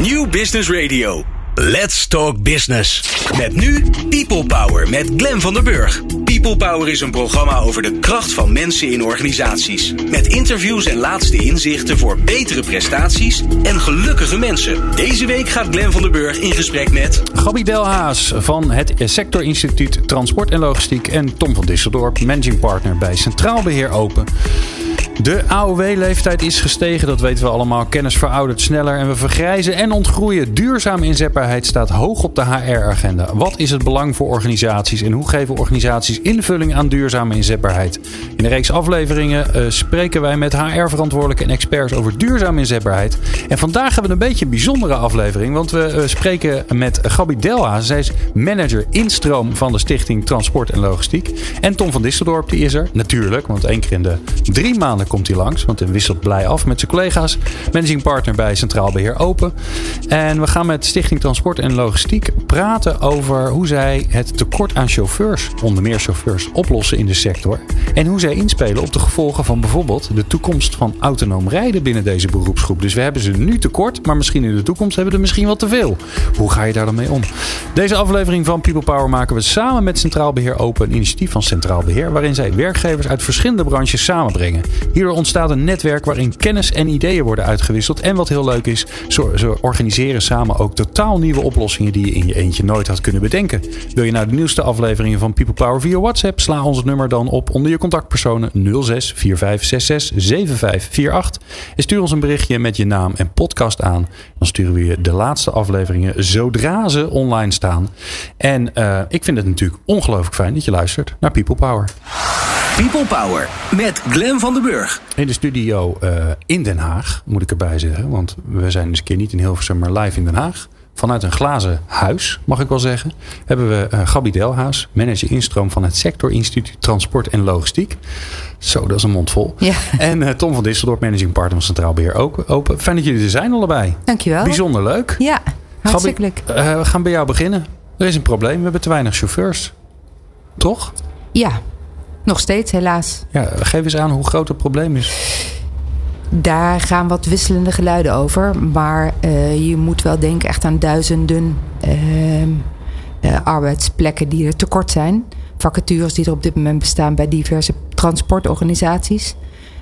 New Business Radio. Let's Talk Business. Met nu People Power met Glen van der Burg. People Power is een programma over de kracht van mensen in organisaties. Met interviews en laatste inzichten voor betere prestaties en gelukkige mensen. Deze week gaat Glen van der Burg in gesprek met... Gabby Delhaas van het Sectorinstituut Transport en Logistiek... en Tom van Disseldorp, managing partner bij Centraal Beheer Open... De AOW-leeftijd is gestegen, dat weten we allemaal. Kennis veroudert sneller en we vergrijzen en ontgroeien. Duurzame inzetbaarheid staat hoog op de HR-agenda. Wat is het belang voor organisaties en hoe geven organisaties invulling aan duurzame inzetbaarheid? In de reeks afleveringen uh, spreken wij met HR-verantwoordelijken en experts over duurzame inzetbaarheid. En vandaag hebben we een beetje een bijzondere aflevering, want we uh, spreken met Gabi Delha. Zij is manager instroom van de Stichting Transport en Logistiek. En Tom van Disseldorp, die is er natuurlijk, want één keer in de drie maanden komt hij langs. Want hij wisselt blij af met zijn collega's. Managing partner bij Centraal Beheer Open. En we gaan met Stichting Transport en Logistiek praten over hoe zij het tekort aan chauffeurs, onder meer chauffeurs, oplossen in de sector. En hoe zij inspelen op de gevolgen van bijvoorbeeld de toekomst van autonoom rijden binnen deze beroepsgroep. Dus we hebben ze nu tekort, maar misschien in de toekomst hebben we er misschien wat te veel. Hoe ga je daar dan mee om? Deze aflevering van People Power maken we samen met Centraal Beheer Open, een initiatief van Centraal Beheer, waarin zij werkgevers uit verschillende branches samenbrengen. Hierdoor ontstaat een netwerk waarin kennis en ideeën worden uitgewisseld. En wat heel leuk is, ze organiseren samen ook totaal nieuwe oplossingen die je in je eentje nooit had kunnen bedenken. Wil je nou de nieuwste afleveringen van People Power via WhatsApp? Sla ons nummer dan op onder je contactpersonen 06 4566 7548. En stuur ons een berichtje met je naam en podcast aan. Dan sturen we je de laatste afleveringen zodra ze online staan. En uh, ik vind het natuurlijk ongelooflijk fijn dat je luistert naar People Power. People Power met Glen van den Burg. In de studio uh, in Den Haag, moet ik erbij zeggen. Want we zijn dus een keer niet in Hilversum, maar live in Den Haag. Vanuit een glazen huis, mag ik wel zeggen, hebben we uh, Gabi Delhaas, manager instroom van het Sector Instituut Transport en Logistiek. Zo, dat is een mond vol. Ja. En uh, Tom van Disseldorp, managing partner van Centraal Beheer ook open. Fijn dat jullie er zijn allebei. Dankjewel. Bijzonder leuk. Ja, hartstikke leuk. Uh, we gaan bij jou beginnen. Er is een probleem, we hebben te weinig chauffeurs. Toch? Ja, nog steeds, helaas. Ja, geef eens aan hoe groot het probleem is. Daar gaan wat wisselende geluiden over. Maar uh, je moet wel denken echt aan duizenden uh, uh, arbeidsplekken die er tekort zijn. Vacatures die er op dit moment bestaan bij diverse transportorganisaties.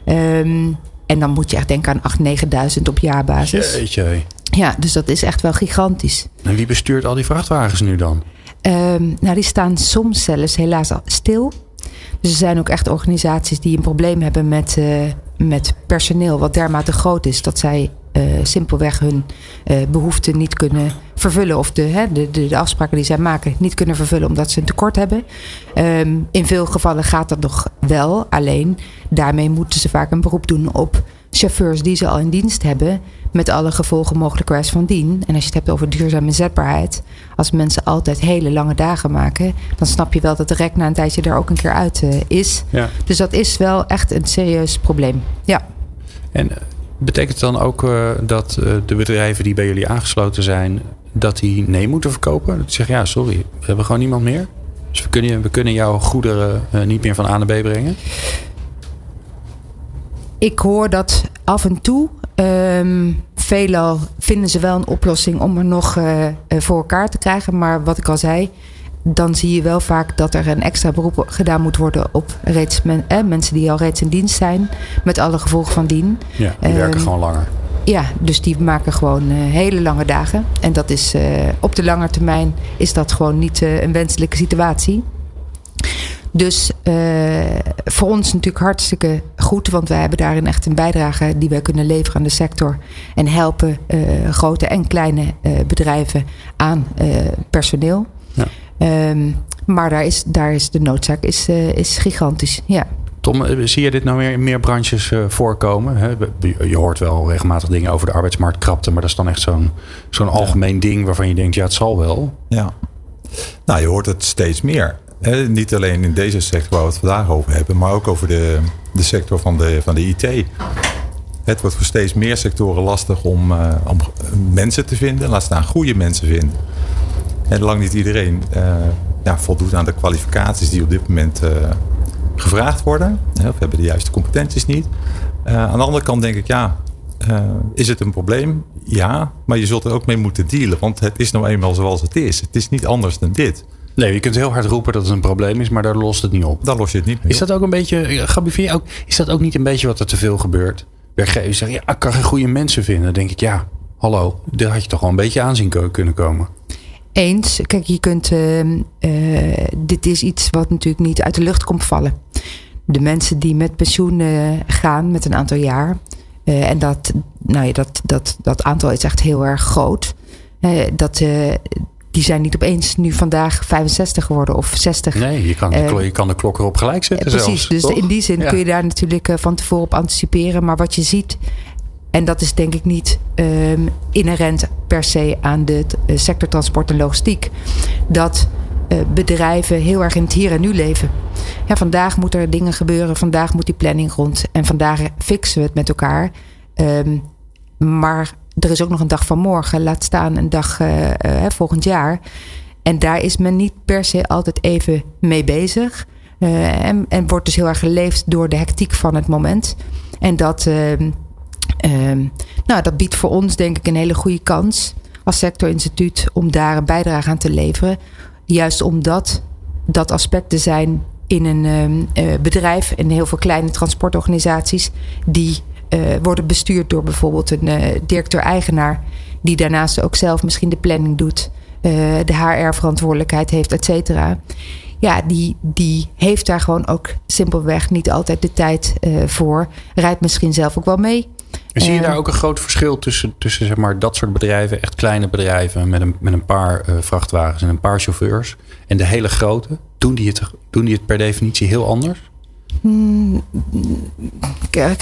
Um, en dan moet je echt denken aan 8.000, 9.000 op jaarbasis. Jeetje. Ja, dus dat is echt wel gigantisch. En wie bestuurt al die vrachtwagens nu dan? Um, nou, die staan soms zelfs helaas al stil. Dus er zijn ook echt organisaties die een probleem hebben met, uh, met personeel, wat dermate groot is dat zij uh, simpelweg hun uh, behoeften niet kunnen vervullen. Of de, hè, de, de, afspraken die zij maken niet kunnen vervullen omdat ze een tekort hebben. Um, in veel gevallen gaat dat nog wel. Alleen daarmee moeten ze vaak een beroep doen op chauffeurs die ze al in dienst hebben. Met alle gevolgen mogelijkerwijs van dien. En als je het hebt over duurzame inzetbaarheid. Als mensen altijd hele lange dagen maken. Dan snap je wel dat de rek na een tijdje er ook een keer uit uh, is. Ja. Dus dat is wel echt een serieus probleem. Ja. En betekent het dan ook uh, dat uh, de bedrijven die bij jullie aangesloten zijn. Dat die nee moeten verkopen? Dat zeggen ja sorry we hebben gewoon niemand meer. Dus we kunnen, we kunnen jouw goederen niet meer van A naar B brengen? Ik hoor dat af en toe. Um, veelal vinden ze wel een oplossing om er nog uh, voor elkaar te krijgen. Maar wat ik al zei, dan zie je wel vaak dat er een extra beroep gedaan moet worden op reeds men, eh, mensen die al reeds in dienst zijn. Met alle gevolgen van dien. Ja, die um, werken gewoon langer. Ja, dus die maken gewoon uh, hele lange dagen. En dat is uh, op de lange termijn is dat gewoon niet uh, een wenselijke situatie. Dus uh, voor ons natuurlijk hartstikke goed, want wij hebben daarin echt een bijdrage die wij kunnen leveren aan de sector. En helpen uh, grote en kleine uh, bedrijven aan personeel. Ja. Um, maar daar is, daar is de noodzaak is, is gigantisch. Ja. Tom, zie je dit nou meer in meer branches voorkomen? Hè? Je hoort wel regelmatig dingen over de arbeidsmarktkrapte, maar dat is dan echt zo'n zo'n algemeen ja. ding waarvan je denkt, ja, het zal wel. Ja. Nou, je hoort het steeds meer. Niet alleen in deze sector waar we het vandaag over hebben, maar ook over de, de sector van de, van de IT. Het wordt voor steeds meer sectoren lastig om, uh, om mensen te vinden, laat staan goede mensen vinden. En lang niet iedereen uh, ja, voldoet aan de kwalificaties die op dit moment uh, gevraagd worden. Of hebben de juiste competenties niet. aan de andere kant denk ik, ja, is het een probleem? Ja, maar je zult er ook mee moeten dealen. Want het is nou eenmaal zoals het is. Het is niet anders dan dit. Nee, je kunt heel hard roepen dat het een probleem is, maar daar lost het niet op. Daar los je het niet mee Is dat ook een beetje, Gabi, vind je ook, is dat ook niet een beetje wat er te veel gebeurt? Werkgevers zeggen, ja, ik kan geen goede mensen vinden. Dan denk ik, ja, hallo, daar had je toch wel een beetje aanzien kunnen komen. Eens. Kijk, je kunt. Uh, uh, dit is iets wat natuurlijk niet uit de lucht komt vallen. De mensen die met pensioen uh, gaan met een aantal jaar. en dat, nou ja, dat, dat, dat aantal is echt heel erg groot. dat, die zijn niet opeens nu vandaag 65 geworden of 60. Nee, je kan, de, je kan de klok erop gelijk zetten. precies, zelfs, dus in die zin kun je daar natuurlijk van tevoren op anticiperen. Maar wat je ziet en dat is denk ik niet um, inherent per se aan de eh, sector transport en logistiek. Dat uh, bedrijven heel erg in het hier en nu leven. Ja, vandaag moeten er dingen gebeuren, vandaag moet die planning rond. En vandaag fixen we het met elkaar. Um, maar er is ook nog een dag van morgen, laat staan een dag uh, uh, volgend jaar. En daar is men niet per se altijd even mee bezig. en, en wordt dus heel erg geleefd door de hectiek van het moment. En dat ehm, Um, nou, dat biedt voor ons denk ik een hele goede kans als sectorinstituut om daar een bijdrage aan te leveren. Juist omdat dat aspecten zijn in een uh, bedrijf en heel veel kleine transportorganisaties die worden bestuurd door bijvoorbeeld een uh, directeur-eigenaar die daarnaast ook zelf misschien de planning doet, de HR-verantwoordelijkheid heeft, et cetera. Ja, die, die heeft daar gewoon ook simpelweg niet altijd de tijd voor. Rijdt misschien zelf ook wel mee. En zie je daar ook een groot verschil tussen, tussen zeg maar, dat soort bedrijven, echt kleine bedrijven met een, met een paar uh, vrachtwagens en een paar chauffeurs, en de hele grote? Doen die het, doen die het per definitie heel anders?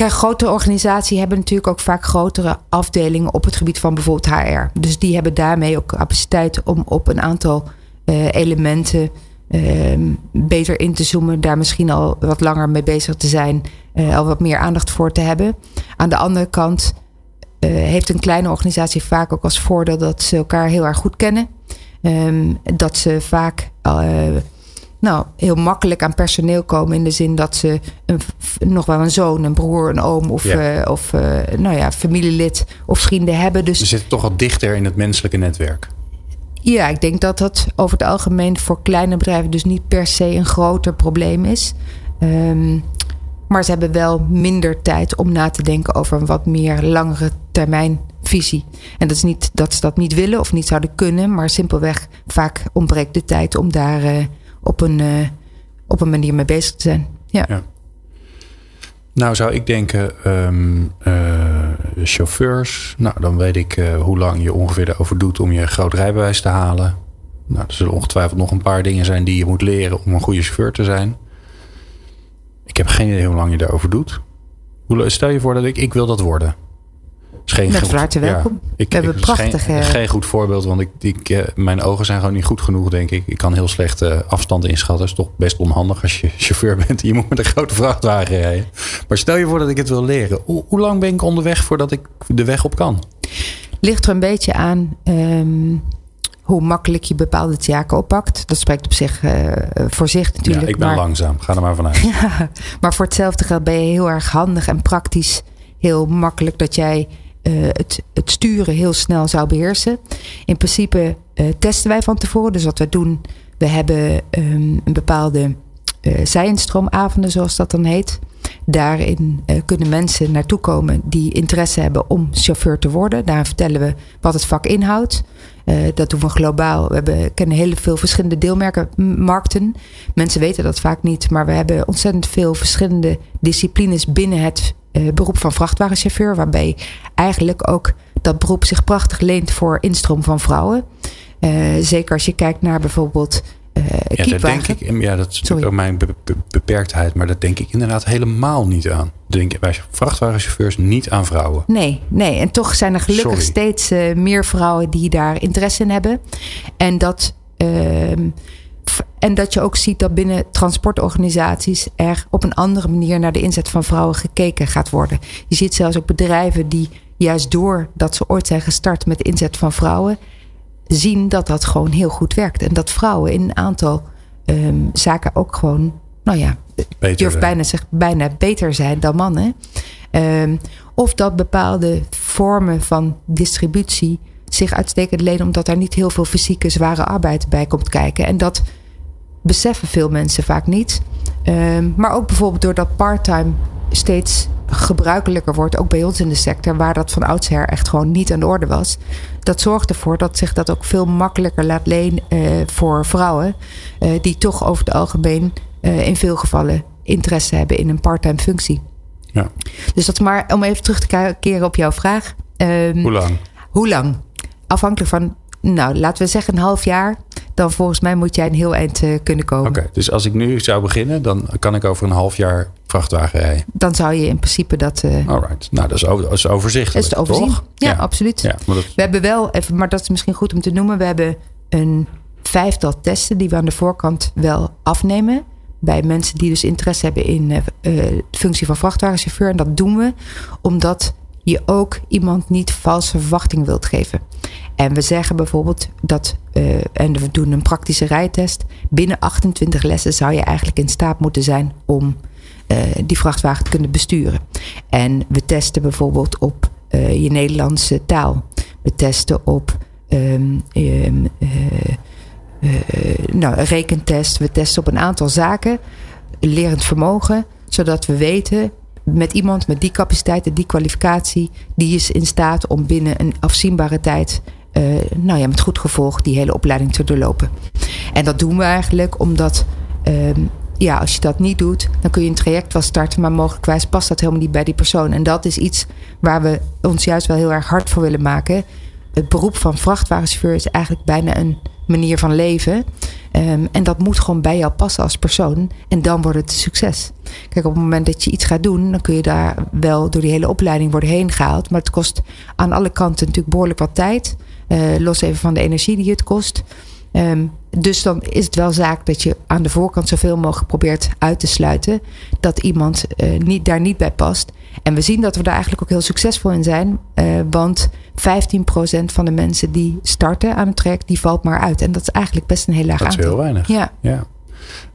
Grote organisaties hebben natuurlijk ook vaak grotere afdelingen op het gebied van bijvoorbeeld HR. Dus die hebben daarmee ook capaciteit om op een aantal uh, elementen uh, beter in te zoomen, daar misschien al wat langer mee bezig te zijn, uh, al wat meer aandacht voor te hebben. Aan de andere kant uh, heeft een kleine organisatie vaak ook als voordeel dat ze elkaar heel erg goed kennen. Um, dat ze vaak nou, heel makkelijk aan personeel komen in de zin dat ze een, nog wel een zoon, een broer, een oom of, ja. of nou ja, familielid of vrienden hebben. Dus ze zitten toch al dichter in het menselijke netwerk. Ja, ik denk dat dat over het algemeen voor kleine bedrijven dus niet per se een groter probleem is. Um, maar ze hebben wel minder tijd om na te denken over een wat meer langere termijn visie. En dat is niet dat ze dat niet willen of niet zouden kunnen, maar simpelweg vaak ontbreekt de tijd om daar uh, op, een, uh, op een manier mee bezig te zijn. Ja. Nou, zou ik denken, um, uh, chauffeurs. Nou, dan weet ik uh, hoe lang je ongeveer erover doet om je groot rijbewijs te halen. Nou, er zullen ongetwijfeld nog een paar dingen zijn die je moet leren om een goede chauffeur te zijn. Ik heb geen idee hoe lang je daarover doet. Stel je voor dat ik, ik wil dat worden. Geen Met goed, welkom. Ja, ik, We hebben prachtige... Geen, geen, goed voorbeeld, want ik, ik, eh, mijn ogen zijn gewoon niet goed genoeg, denk ik. Ik kan heel slecht uh, afstanden inschatten. Dat is toch best onhandig als je chauffeur bent. Je moet met een grote vrachtwagen rijden. Maar stel je voor dat ik het wil leren. Hoe, hoe lang ben ik onderweg voordat ik de weg op kan? Ligt er een beetje aan um, hoe makkelijk je bepaalde taken oppakt. Dat spreekt op zich uh, voor zich natuurlijk. Ja, ik ben maar, langzaam. Ga er maar vanuit. ja, maar voor hetzelfde geld ben je heel erg handig en praktisch. Heel makkelijk dat jij uh, het, sturen heel snel zou beheersen. In principe uh, testen wij van tevoren. Dus wat we doen, we hebben um, een bepaalde uh, zijinstroomavonden, zoals dat dan heet. Daarin kunnen mensen naartoe komen die interesse hebben om chauffeur te worden. Daar vertellen we wat het vak inhoudt. Dat doen we globaal. We hebben, kennen heel veel verschillende deelmarkten. Mensen weten dat vaak niet, maar we hebben ontzettend veel verschillende disciplines binnen het uh, beroep van vrachtwagenchauffeur. Waarbij eigenlijk ook dat beroep zich prachtig leent voor instroom van vrouwen. Uh, zeker als je kijkt naar bijvoorbeeld uh, ja, dat denk ik, ja, dat is ook mijn be be beperktheid, maar dat denk ik inderdaad helemaal niet aan. Denk bij vrachtwagenchauffeurs niet aan vrouwen. Nee, nee. En toch zijn er gelukkig Sorry. steeds uh, meer vrouwen die daar interesse in hebben. En dat, uh, en dat je ook ziet dat binnen transportorganisaties er op een andere manier naar de inzet van vrouwen gekeken gaat worden. Je ziet zelfs ook bedrijven die juist door dat ze ooit zijn gestart met de inzet van vrouwen zien dat dat gewoon heel goed werkt. En dat vrouwen in een aantal um, zaken ook gewoon, nou ja, beter durf bijna, zeg, bijna beter zijn dan mannen. Um, Of dat bepaalde vormen van distributie zich uitstekend lenen omdat daar niet heel veel fysieke zware arbeid bij komt kijken. En dat beseffen veel mensen vaak niet. Um, maar ook bijvoorbeeld doordat parttime steeds gebruikelijker wordt, ook bij ons in de sector, waar dat van oudsher echt gewoon niet aan de orde was. Dat zorgt ervoor dat zich dat ook veel makkelijker laat lenen uh, voor vrouwen, uh, die toch over het algemeen uh, in veel gevallen interesse hebben in een parttime functie. Ja. Dus dat is maar om even terug te keren op jouw vraag. Um, hoe lang? Hoe lang? Afhankelijk van, nou, laten we zeggen een half jaar. Dan volgens mij moet jij een heel eind uh, kunnen komen. Oké, okay, dus als ik nu zou beginnen, dan kan ik over een half jaar vrachtwagen rijden. Dan zou je in principe dat. Uh, Alright, nou dat is, over, dat is overzichtelijk. Is het? Toch? Ja, ja, absoluut. Ja, dat... We hebben wel, even, maar dat is misschien goed om te noemen. We hebben een vijftal testen die we aan de voorkant wel afnemen bij mensen die dus interesse hebben in uh, de functie van vrachtwagenchauffeur. En dat doen we omdat je ook iemand niet valse verwachting wilt geven. En we zeggen bijvoorbeeld dat, uh, en we doen een praktische rijtest. Binnen 28 lessen zou je eigenlijk in staat moeten zijn om uh, die vrachtwagen te kunnen besturen. En we testen bijvoorbeeld op uh, je Nederlandse taal. We testen op um, um, nou, rekentest. We testen op een aantal zaken. Lerend vermogen, zodat we weten met iemand met die capaciteit en die kwalificatie, die is in staat om binnen een afzienbare tijd, uh, nou ja, met goed gevolg, die hele opleiding te doorlopen. En dat doen we eigenlijk omdat, uh, ja, als je dat niet doet, dan kun je een traject wel starten, maar mogelijkwijs past dat helemaal niet bij die persoon. En dat is iets waar we ons juist wel heel erg hard voor willen maken. Het beroep van vrachtwagenchauffeur is eigenlijk bijna een manier van leven. Um, en dat moet gewoon bij jou passen als persoon. En dan wordt het succes. Kijk, op het moment dat je iets gaat doen, dan kun je daar wel door die hele opleiding worden heen gehaald. Maar het kost aan alle kanten natuurlijk behoorlijk wat tijd. Uh, los even van de energie die het kost. Um, dus dan is het wel zaak dat je aan de voorkant zoveel mogelijk probeert uit te sluiten. Dat iemand uh, niet, daar niet bij past. En we zien dat we daar eigenlijk ook heel succesvol in zijn. Uh, want 15% van de mensen die starten aan het traject, die valt maar uit. En dat is eigenlijk best een heel laag aantal. Dat is heel weinig. Ja. ja.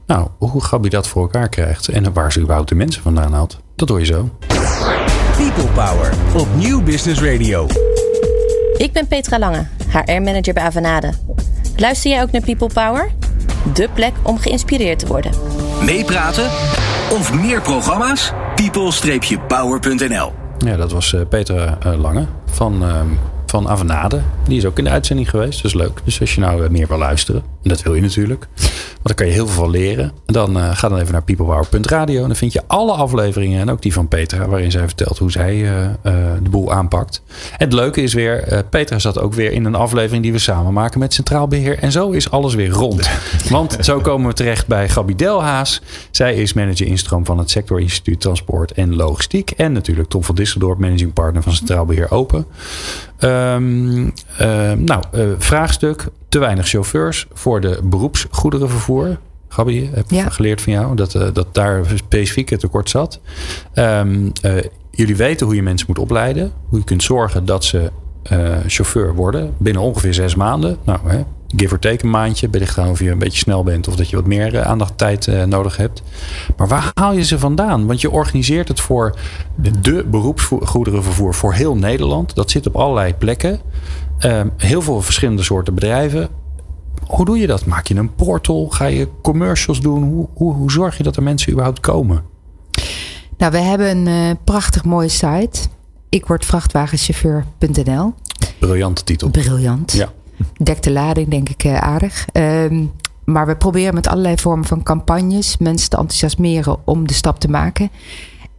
Nou, hoe Gabi dat voor elkaar krijgt en waar ze überhaupt de mensen vandaan haalt, dat hoor je zo. People Power op Nieuw Business Radio. Ik ben Petra Lange, HR-manager bij Avanade. Luister jij ook naar People Power? De plek om geïnspireerd te worden. Meepraten of meer programma's? people-power.nl Ja, dat was uh, Petra uh, Lange van, uh, van Avanade. Die is ook in de uitzending geweest. Dus leuk. Dus als je nou meer wil luisteren, en dat wil je natuurlijk. Want dan kan je heel veel van leren. Dan uh, ga dan even naar peoplepower.radio. En dan vind je alle afleveringen. En ook die van Petra. Waarin zij vertelt hoe zij uh, de boel aanpakt. En het leuke is weer. Petra zat ook weer in een aflevering die we samen maken met Centraal Beheer. En zo is alles weer rond. Want zo komen we terecht bij Gabi Delhaas. Zij is manager instroom van het Sectorinstituut Transport en Logistiek. En natuurlijk Tom van Disseldorp, managing partner van Centraal Beheer Open. Um, nou, vraagstuk. Te weinig chauffeurs voor de beroepsgoederenvervoer. Gabi, heb ik ja. geleerd van jou dat, uh, dat daar specifiek het tekort zat. Um, uh, jullie weten hoe je mensen moet opleiden. Hoe je kunt zorgen dat ze chauffeur worden binnen ongeveer zes maanden. Nou, hè, give or take een maandje. Wellicht aan of je een beetje snel bent of dat je wat meer aandacht tijd nodig hebt. Maar waar haal je ze vandaan? Want je organiseert het voor de, de beroepsgoederenvervoer voor heel Nederland. Dat zit op allerlei plekken. Um, heel veel verschillende soorten bedrijven. Hoe doe je dat? Maak je een portal? Ga je commercials doen? Hoe, hoe, hoe zorg je dat er mensen überhaupt komen? Nou, we hebben een uh, prachtig mooie site. Ik word vrachtwagenchauffeur.nl. Briljante titel. Briljant. Ja. Dekt de lading, denk ik, uh, aardig. Um, maar we proberen met allerlei vormen van campagnes mensen te enthousiasmeren om de stap te maken.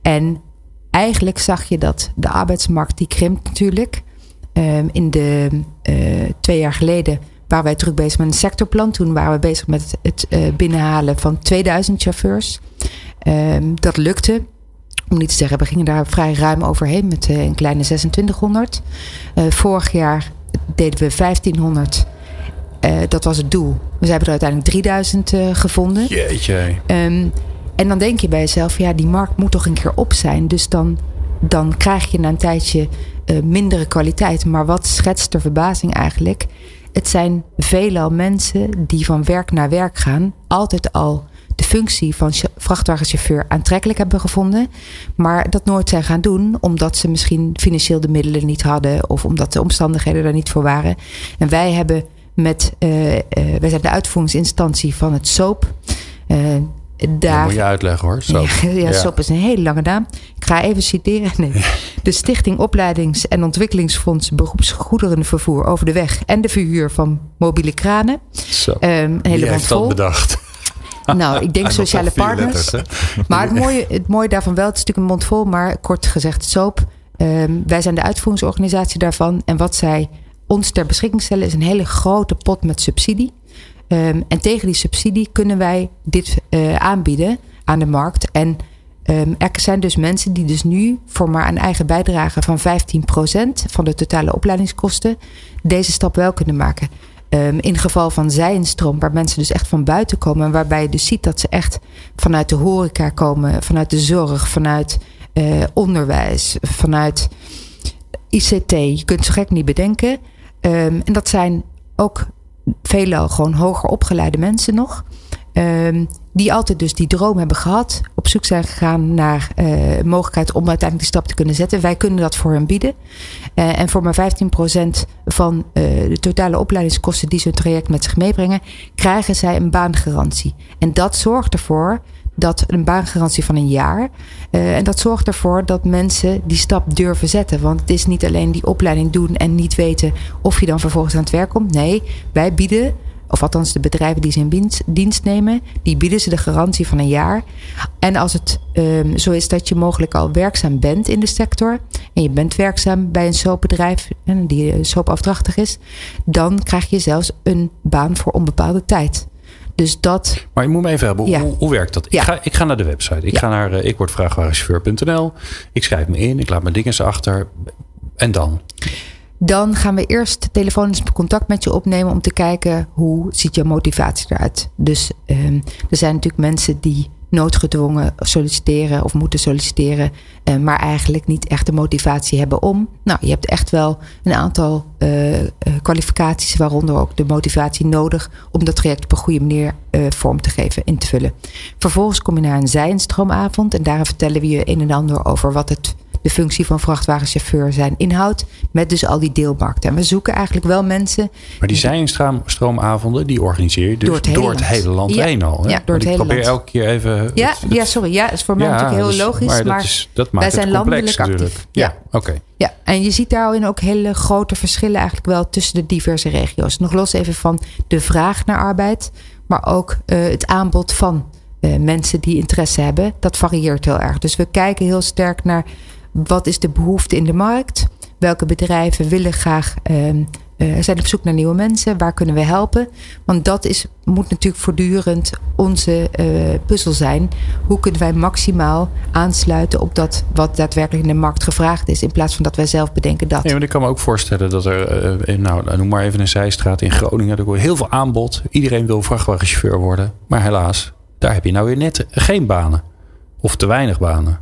En eigenlijk zag je dat de arbeidsmarkt die krimpt natuurlijk. Um, in de uh, twee jaar geleden waren wij druk bezig met een sectorplan. Toen waren we bezig met het, uh, binnenhalen van 2000 chauffeurs. Um, dat lukte. Om niet te zeggen, we gingen daar vrij ruim overheen met een kleine 2600. vorig jaar deden we 1500. dat was het doel. We hebben er uiteindelijk 3000 gevonden. Jeetje. Um, en dan denk je bij jezelf, ja, die markt moet toch een keer op zijn. Dus dan, dan krijg je na een tijdje uh, mindere kwaliteit. Maar wat schetst de verbazing eigenlijk? Het zijn veelal mensen die van werk naar werk gaan. Altijd al de functie van vrachtwagenchauffeur aantrekkelijk hebben gevonden. Maar dat nooit zijn gaan doen omdat ze misschien financieel de middelen niet hadden. Of omdat de omstandigheden daar niet voor waren. En wij hebben met, uh, wij zijn de uitvoeringsinstantie van het SOAP. Daar, dat moet je uitleggen hoor. Soap. Ja, ja, SOAP is een hele lange naam. Ik ga even citeren. Nee. De Stichting Opleidings- en Ontwikkelingsfonds Beroepsgoederenvervoer over de weg en de verhuur van mobiele kranen. Zo. Um, een hele heeft vol. dat bedacht? Nou, ik denk sociale partners. maar het mooie, het mooie daarvan wel, het is natuurlijk een mond vol, maar kort gezegd, SOAP. Um, wij zijn de uitvoeringsorganisatie daarvan. En wat zij ons ter beschikking stellen is een hele grote pot met subsidie. Um, en tegen die subsidie kunnen wij dit uh, aanbieden aan de markt. En um, er zijn dus mensen die dus nu voor maar een eigen bijdrage van 15% van de totale opleidingskosten deze stap wel kunnen maken. Um, in geval van zijenstroom, waar mensen dus echt van buiten komen. Waarbij je dus ziet dat ze echt vanuit de horeca komen, vanuit de zorg, vanuit uh, onderwijs, vanuit ICT. Je kunt zo gek niet bedenken. Um, en dat zijn ook veelal gewoon hoger opgeleide mensen nog. Um, die altijd dus die droom hebben gehad. Op zoek zijn gegaan naar uh, mogelijkheid om uiteindelijk die stap te kunnen zetten. Wij kunnen dat voor hen bieden. Uh, en voor maar 15% van uh, de totale opleidingskosten die hun traject met zich meebrengen, krijgen zij een baangarantie. En dat zorgt ervoor dat een baangarantie van een jaar. En dat zorgt ervoor dat mensen die stap durven zetten. Want het is niet alleen die opleiding doen en niet weten of je dan vervolgens aan het werk komt. Nee, wij bieden of althans de bedrijven die ze in dienst nemen, die bieden ze de garantie van een jaar. En als het um, zo is dat je mogelijk al werkzaam bent in de sector en je bent werkzaam bij een soapbedrijf die soapafdrachtig is, dan krijg je zelfs een baan voor onbepaalde tijd. Dus dat. Maar je moet me even hebben, ja. hoe, hoe, werkt dat? Ik, ga, ik ga naar de website. Ik ga naar uh, ikwordvraagwagenchauffeur.nl. Ik schrijf me in, ik laat mijn dingen achter. En dan? Dan gaan we eerst telefonisch contact met je opnemen om te kijken hoe ziet je motivatie eruit. Dus um, er zijn natuurlijk mensen die noodgedwongen solliciteren of moeten solliciteren, uh, maar eigenlijk niet echt de motivatie hebben om. Nou, je hebt echt wel een aantal uh, uh, kwalificaties, waaronder ook de motivatie nodig om dat traject op een goede manier vorm te geven, in te vullen. Vervolgens kom je naar een zijenstroomavond en daar vertellen we je een en ander over wat het de functie van vrachtwagenchauffeur zijn inhoud. Met dus al die deelmarkten. En we zoeken eigenlijk wel mensen. Maar die zijnstromavonden, die organiseer je dus door het hele, door het hele land heen al. Hè? Ja, door het hele probeer elke keer even. Ja, ja sorry. Ja, is voor mij natuurlijk heel dus- logisch. Maar, maar dat, is, dat maakt wij zijn landelijk actief. Ja, oké. Ja, en je ziet daarin ook hele grote verschillen eigenlijk wel tussen de diverse regio's. Nog los even van de vraag naar arbeid, maar ook uh, het aanbod van uh, mensen die interesse hebben. Dat varieert heel erg. Dus we kijken heel sterk naar wat is de behoefte in de markt? Welke bedrijven willen graag, uh, zijn op zoek naar nieuwe mensen? Waar kunnen we helpen? Want dat is, moet natuurlijk voortdurend onze uh, puzzel zijn. Hoe kunnen wij maximaal aansluiten op dat wat daadwerkelijk in de markt gevraagd is, in plaats van dat wij zelf bedenken dat. Nee, maar ik kan me ook voorstellen dat er, uh, nou, noem maar even een zijstraat in Groningen, er wordt heel veel aanbod. Iedereen wil vrachtwagenchauffeur worden, maar helaas, daar heb je nou weer net geen banen of te weinig banen.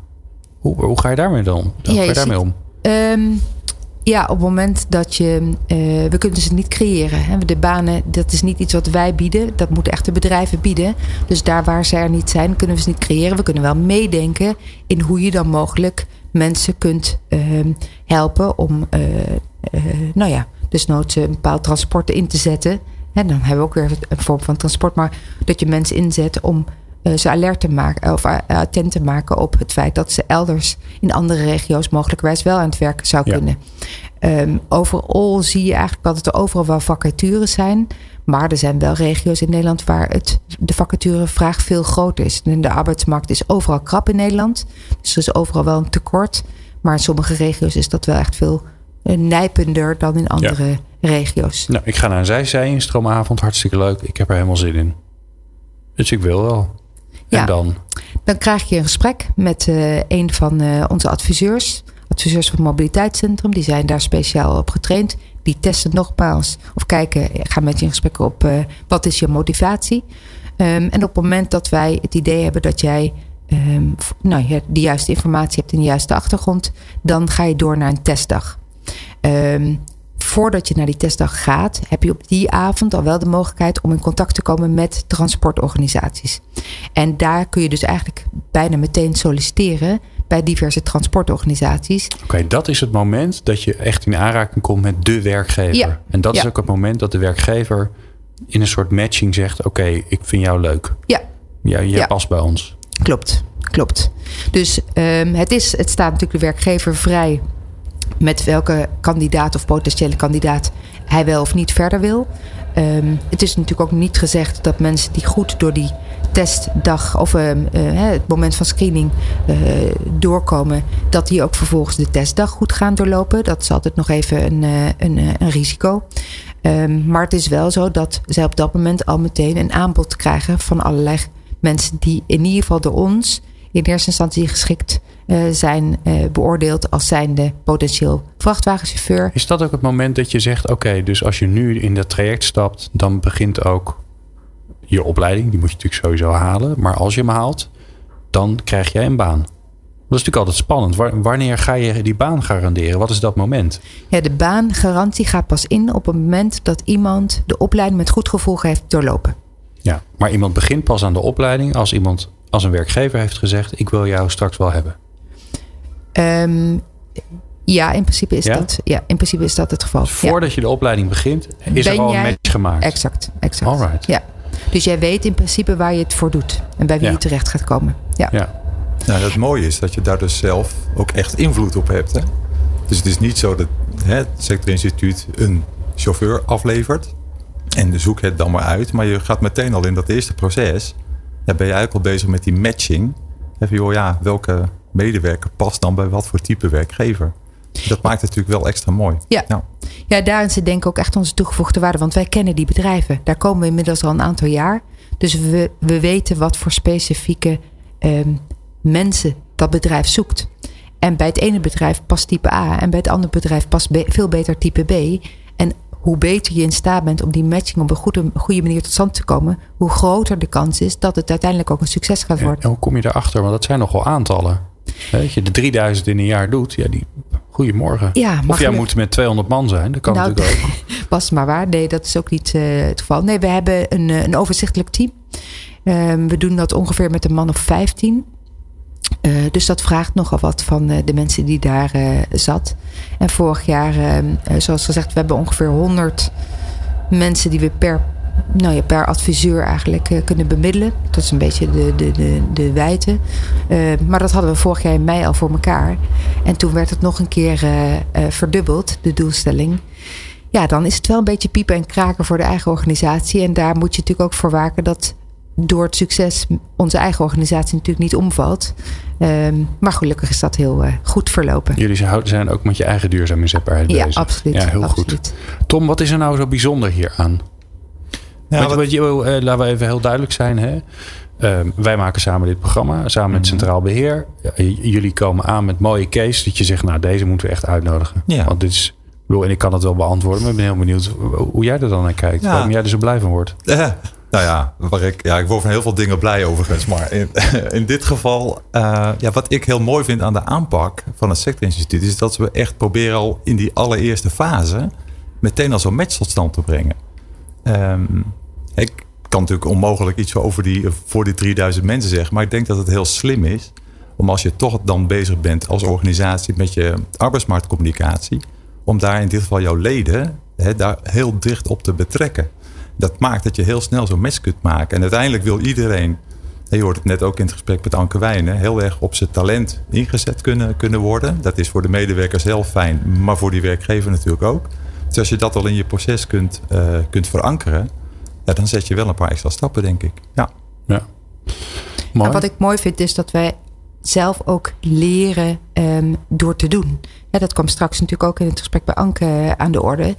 Hoe, hoe ga je daarmee dan? Hoe ga je daarmee om? Um, ja, op het moment dat je. Uh, we kunnen ze niet creëren. Hè. De banen, dat is niet iets wat wij bieden. Dat moeten echte bedrijven bieden. Dus daar waar ze er niet zijn, kunnen we ze niet creëren. We kunnen wel meedenken in hoe je dan mogelijk mensen kunt uh, helpen om. Uh, nou ja, dus noods een bepaald transport in te zetten. En dan hebben we ook weer een vorm van transport. Maar dat je mensen inzet om ze alert te maken of uh, attent te maken op het feit dat ze elders in andere regio's mogelijkwijs wel aan het werken zou kunnen. Um, overal zie je eigenlijk dat er overal wel vacatures zijn. Maar er zijn wel regio's in Nederland waar het, de vacaturevraag veel groter is. En de arbeidsmarkt is overal krap in Nederland. Dus er is overal wel een tekort. Maar in sommige regio's is dat wel echt veel uh, nijpender dan in andere ja. regio's. Nou, ik ga naar een zijzij in stroomavond. Hartstikke leuk. Ik heb er helemaal zin in. Dus ik wil wel. En ja, dan? Dan krijg je een gesprek met uh, een van uh, onze adviseurs. Adviseurs van het mobiliteitscentrum. Die zijn daar speciaal op getraind. Die testen nogmaals. Of kijken, gaan met je in gesprek op uh, wat is je motivatie. Um, en op het moment dat wij het idee hebben dat jij um, nou, ja, de juiste informatie hebt en de juiste achtergrond. Dan ga je door naar een testdag. Um, voordat je naar die testdag gaat, heb je op die avond al wel de mogelijkheid om in contact te komen met transportorganisaties. En daar kun je dus eigenlijk bijna meteen solliciteren bij diverse transportorganisaties. Oké, dat is het moment dat je echt in aanraking komt met de werkgever. Ja. En dat is ook het moment dat de werkgever in een soort matching zegt: Oké, ik vind jou leuk. Ja, Ja, jij Ja. past bij ons. Klopt, klopt. Dus ehm, het, is, het staat natuurlijk de werkgever vrij met welke kandidaat of potentiële kandidaat hij wel of niet verder wil. Ehm, het is natuurlijk ook niet gezegd dat mensen die goed door die testdag of ehm, eh, het moment van screening eh, doorkomen, dat die ook vervolgens de testdag goed gaan doorlopen. Dat is altijd nog even een, eh, een, een risico. Ehm, maar het is wel zo dat zij op dat moment al meteen een aanbod krijgen van allerlei mensen die in ieder geval door ons in eerste instantie geschikt eh, zijn eh, beoordeeld als zijnde potentieel vrachtwagenchauffeur. Is dat ook het moment dat je zegt: Oké, dus als je nu in dat traject stapt, dan begint ook je opleiding. Die moet je natuurlijk sowieso halen. Maar als je hem haalt, dan krijg jij een baan. Dat is natuurlijk altijd spannend. Wa- Wanneer ga je die baan garanderen? Wat is dat moment? Ja, de baangarantie gaat pas in op het moment dat iemand de opleiding met goed gevolg heeft doorlopen. Ja, maar iemand begint pas aan de opleiding als iemand, als een werkgever heeft gezegd: Ik wil jou straks wel hebben. Ehm, ja, in principe is Ja? dat. Ja, in principe is dat het geval. Dus voordat je de opleiding begint, is Ben er al een match gemaakt. Ja, exact, exact. Alright. Ja. Dus jij weet in principe waar je het voor doet en bij wie Ja. je terecht gaat komen. Ja. Ja. Nou, het mooie is dat je daar dus zelf ook echt invloed op hebt. Hè? Dus het is niet zo dat hè, het sectorinstituut een chauffeur aflevert. En zoek het dan maar uit. Maar je gaat meteen al in dat eerste proces. Dan ben je eigenlijk al bezig met die matching. Even, joh, ja, welke medewerker past dan bij wat voor type werkgever? Dat maakt het natuurlijk wel extra mooi. Ja. Ja, daarin zit denk ik ook echt onze toegevoegde waarde. Want wij kennen die bedrijven. Daar komen we inmiddels al een aantal jaar. Dus we, we weten wat voor specifieke ehm, mensen dat bedrijf zoekt. En bij het ene bedrijf past type A. En bij het andere bedrijf past veel beter type B. En hoe beter je in staat bent om die matching op een goede, goede manier tot stand te komen. Hoe groter de kans is dat het uiteindelijk ook een succes gaat En worden. hoe kom je daarachter? Want dat zijn nogal aantallen. Weet je, de 3000 in een jaar doet, ja, die. Goedemorgen. Ja, of jij moet met 200 man zijn. Dat kan Nou, natuurlijk ook. was maar waar. Nee, dat is ook niet eh, het geval. Nee, we hebben een, eh, een overzichtelijk team. Ehm, we doen dat ongeveer met een man of 15. Eh, dus dat vraagt nogal wat van de mensen die daar zat. En vorig jaar, ehm, eh, zoals gezegd, we hebben ongeveer 100 mensen die we per, nou ja, per adviseur eigenlijk eh, kunnen bemiddelen. Dat is een beetje de, de, de, de wijte. Eh, maar dat hadden we vorig jaar in mei al voor elkaar. En toen werd het nog een keer eh, verdubbeld, de doelstelling. Ja, dan is het wel een beetje piepen en kraken voor de eigen organisatie. En daar moet je natuurlijk ook voor waken dat door het succes onze eigen organisatie natuurlijk niet omvalt. Ehm, maar gelukkig is dat heel goed verlopen. Jullie zijn- ook met je eigen duurzaamheidszetbaarheid Ja, bezig. absoluut. Ja, heel absoluut. goed. Tom, wat is er nou zo bijzonder hier aan? Ja, Want, wat- want je, eh, laten we even heel duidelijk zijn. Hè? Ehm, wij maken samen dit programma, samen met Centraal Beheer. Ja, jullie komen aan met mooie case dat je zegt, nou deze moeten we echt uitnodigen. Ja. Want dit is, ik bedoel, en ik kan het wel beantwoorden, maar ik ben heel benieuwd hoe jij er dan naar kijkt. Ja. Waarom jij er zo blij van wordt. Eh, nou ja, waar ik, ja, ik word van heel veel dingen blij overigens. Maar in, in dit geval, eh, ja, wat ik heel mooi vind aan de aanpak van het sectorinstituut... is dat we echt proberen al in die allereerste fase... meteen al zo'n match tot stand te brengen. Ehm, ik kan natuurlijk onmogelijk iets over die, voor die 3000 mensen zeggen... maar ik denk dat het heel slim is... om als je toch dan bezig bent als organisatie met je arbeidsmarktcommunicatie... om daar in dit geval jouw leden daar heel dicht op te betrekken dat maakt dat je heel snel zo'n mes kunt maken. En uiteindelijk wil iedereen, en je hoort het net ook in het gesprek met Anke Wijnen, heel erg op zijn talent ingezet kunnen, kunnen worden. Dat is voor de medewerker zelf fijn, maar voor die werkgever natuurlijk ook. Dus als je dat al in je proces kunt, eh, kunt verankeren, ja, dan zet je wel een paar extra stappen, denk ik. Ja. Ja. Mooi. En wat ik mooi vind is dat wij zelf ook leren ehm, door te doen. Ja, dat kwam straks natuurlijk ook in het gesprek bij Anke eh, aan de orde.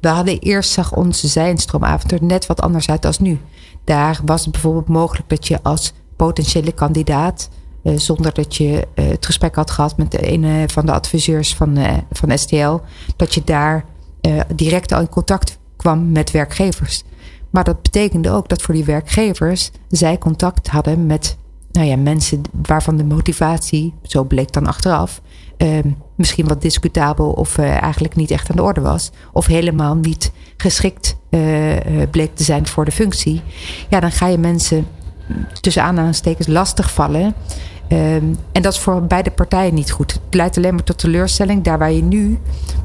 We hadden eerst zag onze zijnstroomavond er net wat anders uit als nu. Daar was het bijvoorbeeld mogelijk dat je als potentiële kandidaat, eh, zonder dat je eh, het gesprek had gehad met de ene van de adviseurs van, eh, van STL, dat je daar eh, direct al in contact kwam met werkgevers. Maar dat betekende ook dat voor die werkgevers zij contact hadden met nou ja, mensen waarvan de motivatie, zo bleek dan achteraf, ehm, misschien wat discutabel of eigenlijk niet echt aan de orde was. Of helemaal niet geschikt bleek te zijn voor de functie. Ja, dan ga je mensen tussen aanhalingstekens lastig vallen. Ehm, en dat is voor beide partijen niet goed. Het leidt alleen maar tot teleurstelling. Daar waar je nu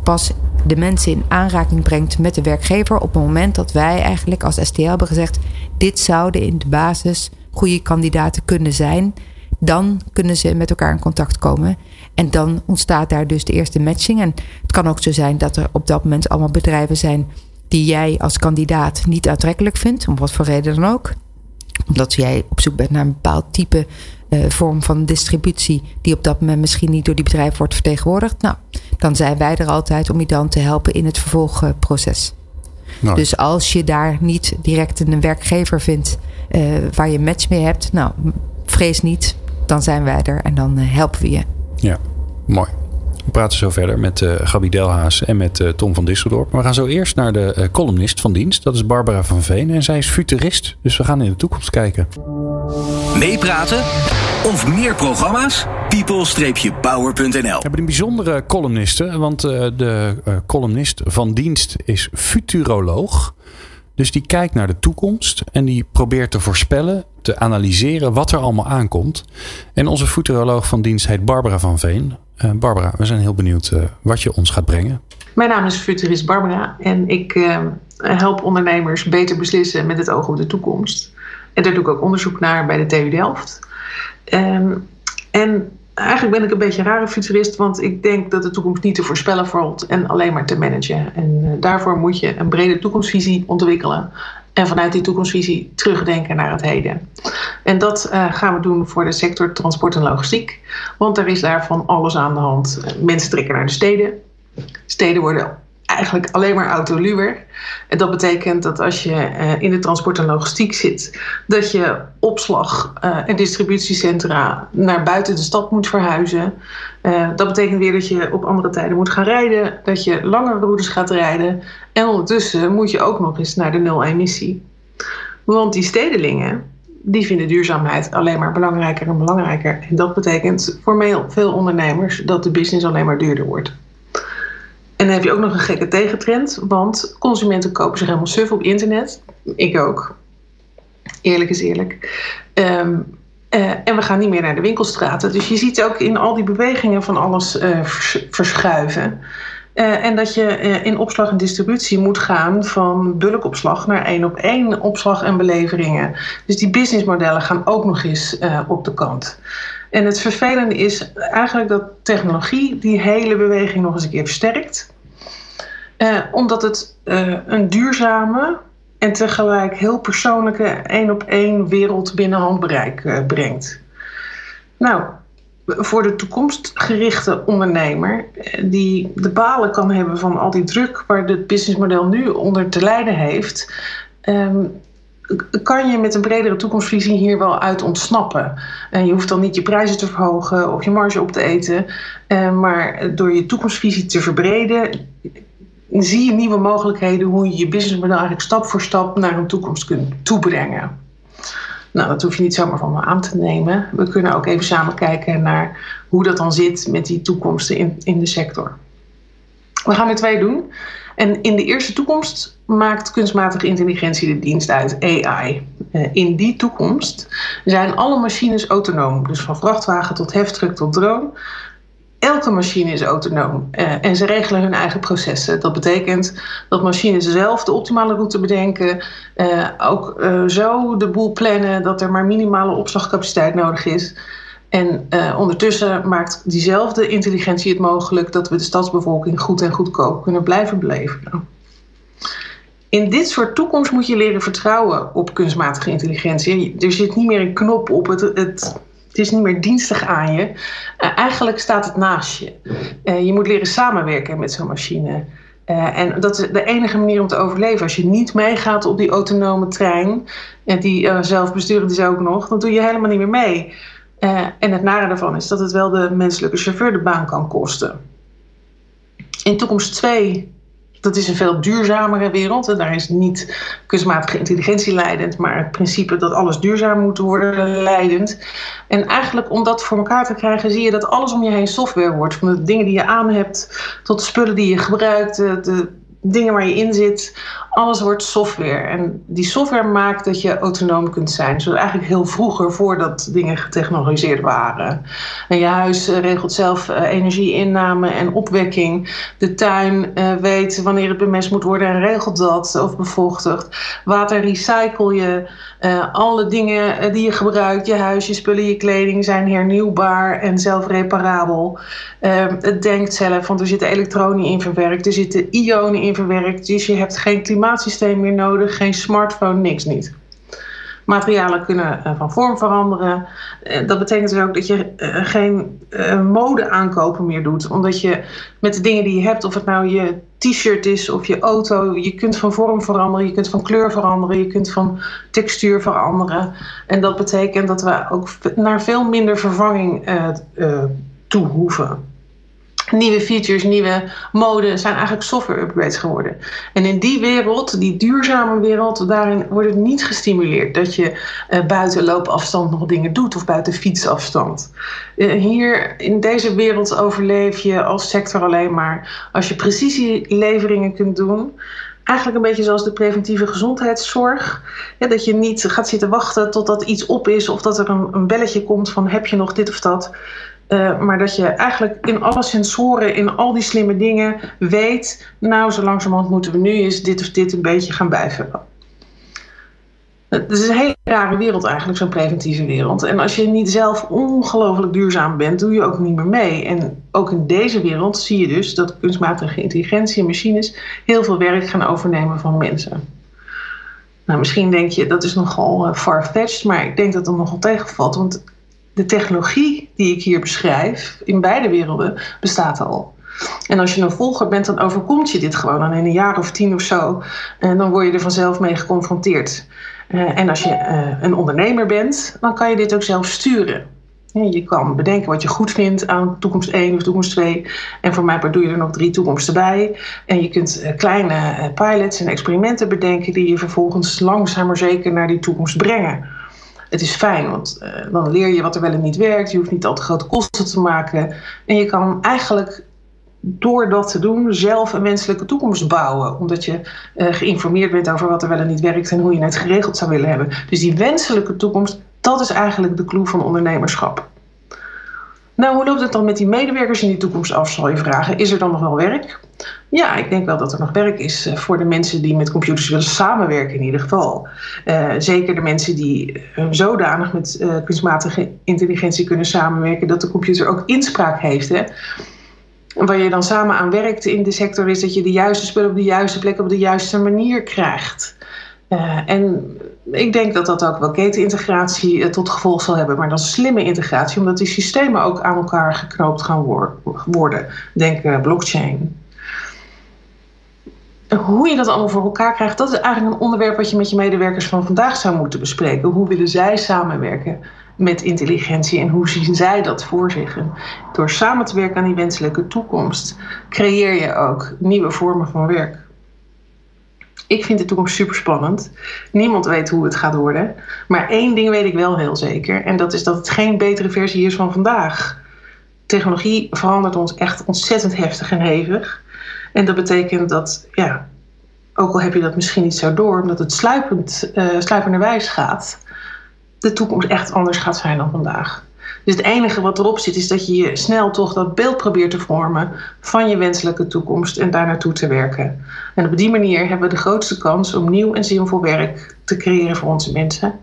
pas de mensen in aanraking brengt met de werkgever. op het moment dat wij eigenlijk als STL hebben gezegd: dit zouden in de basis goede kandidaten kunnen zijn. Dan kunnen ze met elkaar in contact komen. En dan ontstaat daar dus de eerste matching. En het kan ook zo zijn dat er op dat moment allemaal bedrijven zijn die jij als kandidaat niet aantrekkelijk vindt, om wat voor reden dan ook. Omdat jij op zoek bent naar een bepaald type uh, vorm van distributie, die op dat moment misschien niet door die bedrijven wordt vertegenwoordigd. Nou, dan zijn wij er altijd om je dan te helpen in het vervolgproces. Nou. Dus als je daar niet direct een werkgever vindt uh, waar je match mee hebt, nou, vrees niet, dan zijn wij er en dan uh, helpen we je. Ja, mooi. We praten zo verder met uh, Gabi Delhaas en met uh, Tom van Disseldorp. we gaan zo eerst naar de uh, columnist van dienst. Dat is Barbara van Veen. En zij is futurist. Dus we gaan in de toekomst kijken. Meepraten of meer programma's? people-power.nl We hebben een bijzondere columniste. Want de columnist van dienst is futuroloog. Dus die kijkt naar de toekomst en die probeert te voorspellen, te analyseren wat er allemaal aankomt. En onze futuroloog van dienst heet Barbara van Veen. Uh, Barbara, we zijn heel benieuwd uh, wat je ons gaat brengen. Mijn naam is futurist Barbara en ik uh, help ondernemers beter beslissen met het oog op de toekomst. En daar doe ik ook onderzoek naar bij de TU Delft. Um, en eigenlijk ben ik een beetje een rare futurist, want ik denk dat de toekomst niet te voorspellen valt en alleen maar te managen. En daarvoor moet je een brede toekomstvisie ontwikkelen. En vanuit die toekomstvisie terugdenken naar het heden. En dat uh, gaan we doen voor de sector transport en logistiek. Want er is daar van alles aan de hand. Mensen trekken naar de steden. Steden worden eigenlijk alleen maar autoluwer. En dat betekent dat als je uh, in de transport en logistiek zit, dat je opslag uh, en distributiecentra naar buiten de stad moet verhuizen. Uh, dat betekent weer dat je op andere tijden moet gaan rijden, dat je langere routes gaat rijden. En ondertussen moet je ook nog eens naar de nul-emissie. Want die stedelingen, die vinden duurzaamheid alleen maar belangrijker en belangrijker. En dat betekent voor veel ondernemers dat de business alleen maar duurder wordt. En dan heb je ook nog een gekke tegentrend, want consumenten kopen zich helemaal suf op internet. Ik ook. Eerlijk is eerlijk. Um, uh, en we gaan niet meer naar de winkelstraten. Dus je ziet ook in al die bewegingen van alles uh, verschuiven. Uh, en dat je in opslag en distributie moet gaan van bulkopslag naar één op één opslag en beleveringen. Dus die businessmodellen gaan ook nog eens op de kant. En het vervelende is eigenlijk dat technologie die hele beweging nog eens een keer versterkt. Uh, omdat het uh, een duurzame en tegelijk heel persoonlijke één op één wereld binnen handbereik uh, brengt. Nou, voor de toekomstgerichte ondernemer, die de balen kan hebben van al die druk waar het businessmodel nu onder te lijden heeft, um, kan je met een bredere toekomstvisie hier wel uit ontsnappen. En je hoeft dan niet je prijzen te verhogen of je marge op te eten. Uh, maar door je toekomstvisie te verbreden, zie je nieuwe mogelijkheden hoe je je businessmodel eigenlijk stap voor stap naar een toekomst kunt toebrengen. Nou, dat hoef je niet zomaar van me aan te nemen. We kunnen ook even samen kijken naar hoe dat dan zit met die toekomsten in, in de sector. We gaan er twee doen. En in de eerste toekomst maakt kunstmatige intelligentie de dienst uit, AI. Eh, in die toekomst zijn alle machines autonoom. Dus van vrachtwagen tot heftruck tot drone. Elke machine is autonoom uh, en ze regelen hun eigen processen. Dat betekent dat machines zelf de optimale route bedenken, uh, ook zo de boel plannen dat er maar minimale opslagcapaciteit nodig is. En ondertussen maakt diezelfde intelligentie het mogelijk dat we de stadsbevolking goed en goedkoop kunnen blijven beleven. In dit soort toekomst moet je leren vertrouwen op kunstmatige intelligentie. Er zit niet meer een knop op het, het het is niet meer dienstig aan je. Uh, eigenlijk staat het naast je. Uh, je moet leren samenwerken met zo'n machine. Uh, en dat is de enige manier om te overleven. Als je niet meegaat op die autonome trein, en die zelfbesturend is ook nog, dan doe je helemaal niet meer mee. En het nare daarvan is dat het wel de menselijke chauffeur de baan kan kosten. In toekomst 2 dat is een veel duurzamere wereld. En daar is niet kunstmatige intelligentie leidend, maar het principe dat alles duurzaam moet worden leidend. En eigenlijk om dat voor elkaar te krijgen, zie je dat alles om je heen software wordt. Van de dingen die je aan hebt, tot de spullen die je gebruikt, de, dingen waar je in zit, alles wordt software. En die software maakt dat je autonoom kunt zijn. Zoals eigenlijk heel vroeger, voordat dingen getechnologiseerd waren. En je huis eh, regelt zelf uh, energieinname en opwekking. De tuin uh, weet wanneer het bemest moet worden en regelt dat of bevochtigt. Water recycle je. Alle dingen die je gebruikt, je huis, je spullen, je kleding, zijn hernieuwbaar en zelfreparabel. het denkt zelf, want er zitten elektronen in verwerkt, er zitten ionen in verwerkt. Dus je hebt geen klimaat klimaatsysteem meer nodig, geen smartphone, niks niet. Materialen kunnen uh, van vorm veranderen. Uh, dat betekent dus ook dat je uh, geen mode aankopen meer doet. Omdat je met de dingen die je hebt, of het nou je t-shirt is of je auto, je kunt van vorm veranderen, je kunt van kleur veranderen, je kunt van textuur veranderen. En dat betekent dat we ook naar veel minder vervanging toe hoeven nieuwe features, nieuwe mode zijn eigenlijk software upgrades geworden. En in die wereld, die duurzame wereld, daarin wordt het niet gestimuleerd dat je uh, buiten loopafstand nog dingen doet of buiten fietsafstand. Uh, hier in deze wereld overleef je als sector alleen maar als je precisieleveringen kunt doen. Eigenlijk een beetje zoals de preventieve gezondheidszorg. Dat je niet gaat zitten wachten totdat iets op is of dat er een, een belletje komt van heb je nog dit of dat. Uh, maar dat je eigenlijk in alle sensoren, in al die slimme dingen weet, nou zo langzamerhand moeten we nu eens dit of dit een beetje gaan bijvullen. Het is een hele rare wereld eigenlijk, zo'n preventieve wereld. En als je niet zelf ongelooflijk duurzaam bent, doe je ook niet meer mee. En ook in deze wereld zie je dus dat kunstmatige intelligentie en machines heel veel werk gaan overnemen van mensen. Nou, misschien denk je dat is nogal uh, far-fetched, maar ik denk dat het nogal tegenvalt. Want de technologie die ik hier beschrijf, in beide werelden, bestaat al. En als je een volger bent, dan overkomt je dit gewoon dan in een jaar of tien of zo. En dan word je er vanzelf mee geconfronteerd. Uh, en als je uh, een ondernemer bent, dan kan je dit ook zelf sturen. Je kan bedenken wat je goed vindt aan toekomst 1 of toekomst 2. En voor mij doe je er nog drie toekomsten bij. En je kunt uh, kleine pilots en experimenten bedenken die je vervolgens langzaam maar zeker naar die toekomst brengen het is fijn, want uh, dan leer je wat er wel en niet werkt. Je hoeft niet al te grote kosten te maken. En je kan eigenlijk door dat te doen zelf een wenselijke toekomst bouwen. Omdat je uh, geïnformeerd bent over wat er wel en niet werkt en hoe je het geregeld zou willen hebben. Dus die wenselijke toekomst, dat is eigenlijk de clue van ondernemerschap. Nou, hoe loopt het dan met die medewerkers in die toekomst af, zal je vragen. Is er dan nog wel werk? Ja, ik denk wel dat er nog werk is eh, voor de mensen die met computers willen samenwerken in ieder geval. Uh, zeker de mensen die uh, zodanig met kunstmatige intelligentie kunnen samenwerken dat de computer ook inspraak heeft. Hè? En waar je dan samen aan werkt in de sector is dat je de juiste spullen op de juiste plek op de juiste manier krijgt. En ik denk dat dat ook wel ketenintegratie tot gevolg zal hebben, maar dan slimme integratie, omdat die systemen ook aan elkaar geknoopt gaan worden. Denk blockchain hoe je dat allemaal voor elkaar krijgt, dat is eigenlijk een onderwerp wat je met je medewerkers van vandaag zou moeten bespreken. Hoe willen zij samenwerken met intelligentie en hoe zien zij dat voor zich? Door samen te werken aan die wenselijke toekomst, creëer je ook nieuwe vormen van werk. Ik vind de toekomst super spannend. Niemand weet hoe het gaat worden. Maar één ding weet ik wel heel zeker. En dat is dat het geen betere versie is van vandaag. Technologie verandert ons echt ontzettend heftig en hevig. En dat betekent dat, ja, ook al heb je dat misschien niet zo door, omdat het sluipend, uh, sluipenderwijs gaat, de toekomst echt anders gaat zijn dan vandaag. Dus het enige wat erop zit is dat je je snel toch dat beeld probeert te vormen van je wenselijke toekomst en daar naartoe te werken. En op die manier hebben we de grootste kans om nieuw en zinvol werk te creëren voor onze mensen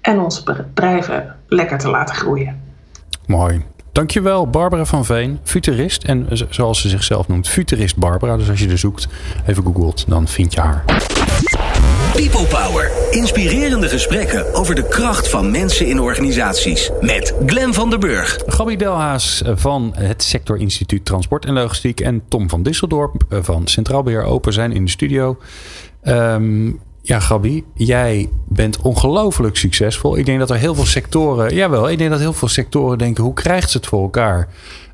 en onze bedrijven lekker te laten groeien. Mooi. Dankjewel, Barbara van Veen, futurist. En zoals ze zichzelf noemt, futurist Barbara. Dus als je er zoekt, even googelt, dan vind je haar. People Power. Inspirerende gesprekken over de kracht van mensen in organisaties. Met Glen van der Burg. Gabi Delhaas van het Sectorinstituut Transport en Logistiek. En Tom van Disseldorp van Centraal Beheer Open zijn in de studio. Um, ja, Gabi, jij bent ongelooflijk succesvol. Ik denk dat er heel veel sectoren, jawel, ik denk dat heel veel sectoren denken: hoe krijgt ze het voor elkaar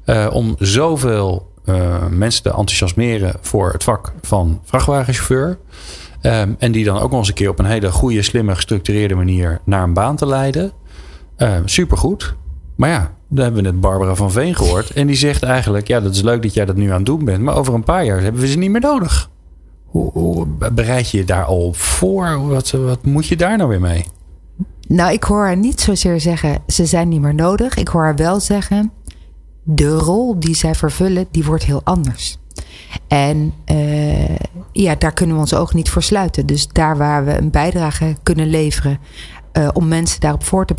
uh, om zoveel eh, mensen te enthousiasmeren voor het vak van vrachtwagenchauffeur. Ehm, en die dan ook nog eens een keer op een hele goede, slimme, gestructureerde manier naar een baan te leiden. Uh, supergoed. Maar ja, daar hebben we net Barbara van Veen gehoord. En die zegt eigenlijk, ja, dat is leuk dat jij dat nu aan het doen bent. Maar over een paar jaar hebben we ze niet meer nodig. Hoe, bereid je je daar al voor? Wat, wat moet je daar nou weer mee? Nou, ik hoor haar niet zozeer zeggen, ze zijn niet meer nodig. Ik hoor haar wel zeggen, de rol die zij vervullen, die wordt heel anders. En uh, ja, daar kunnen we ons oog niet voor sluiten. Dus daar waar we een bijdrage kunnen leveren uh, om mensen daarop voor te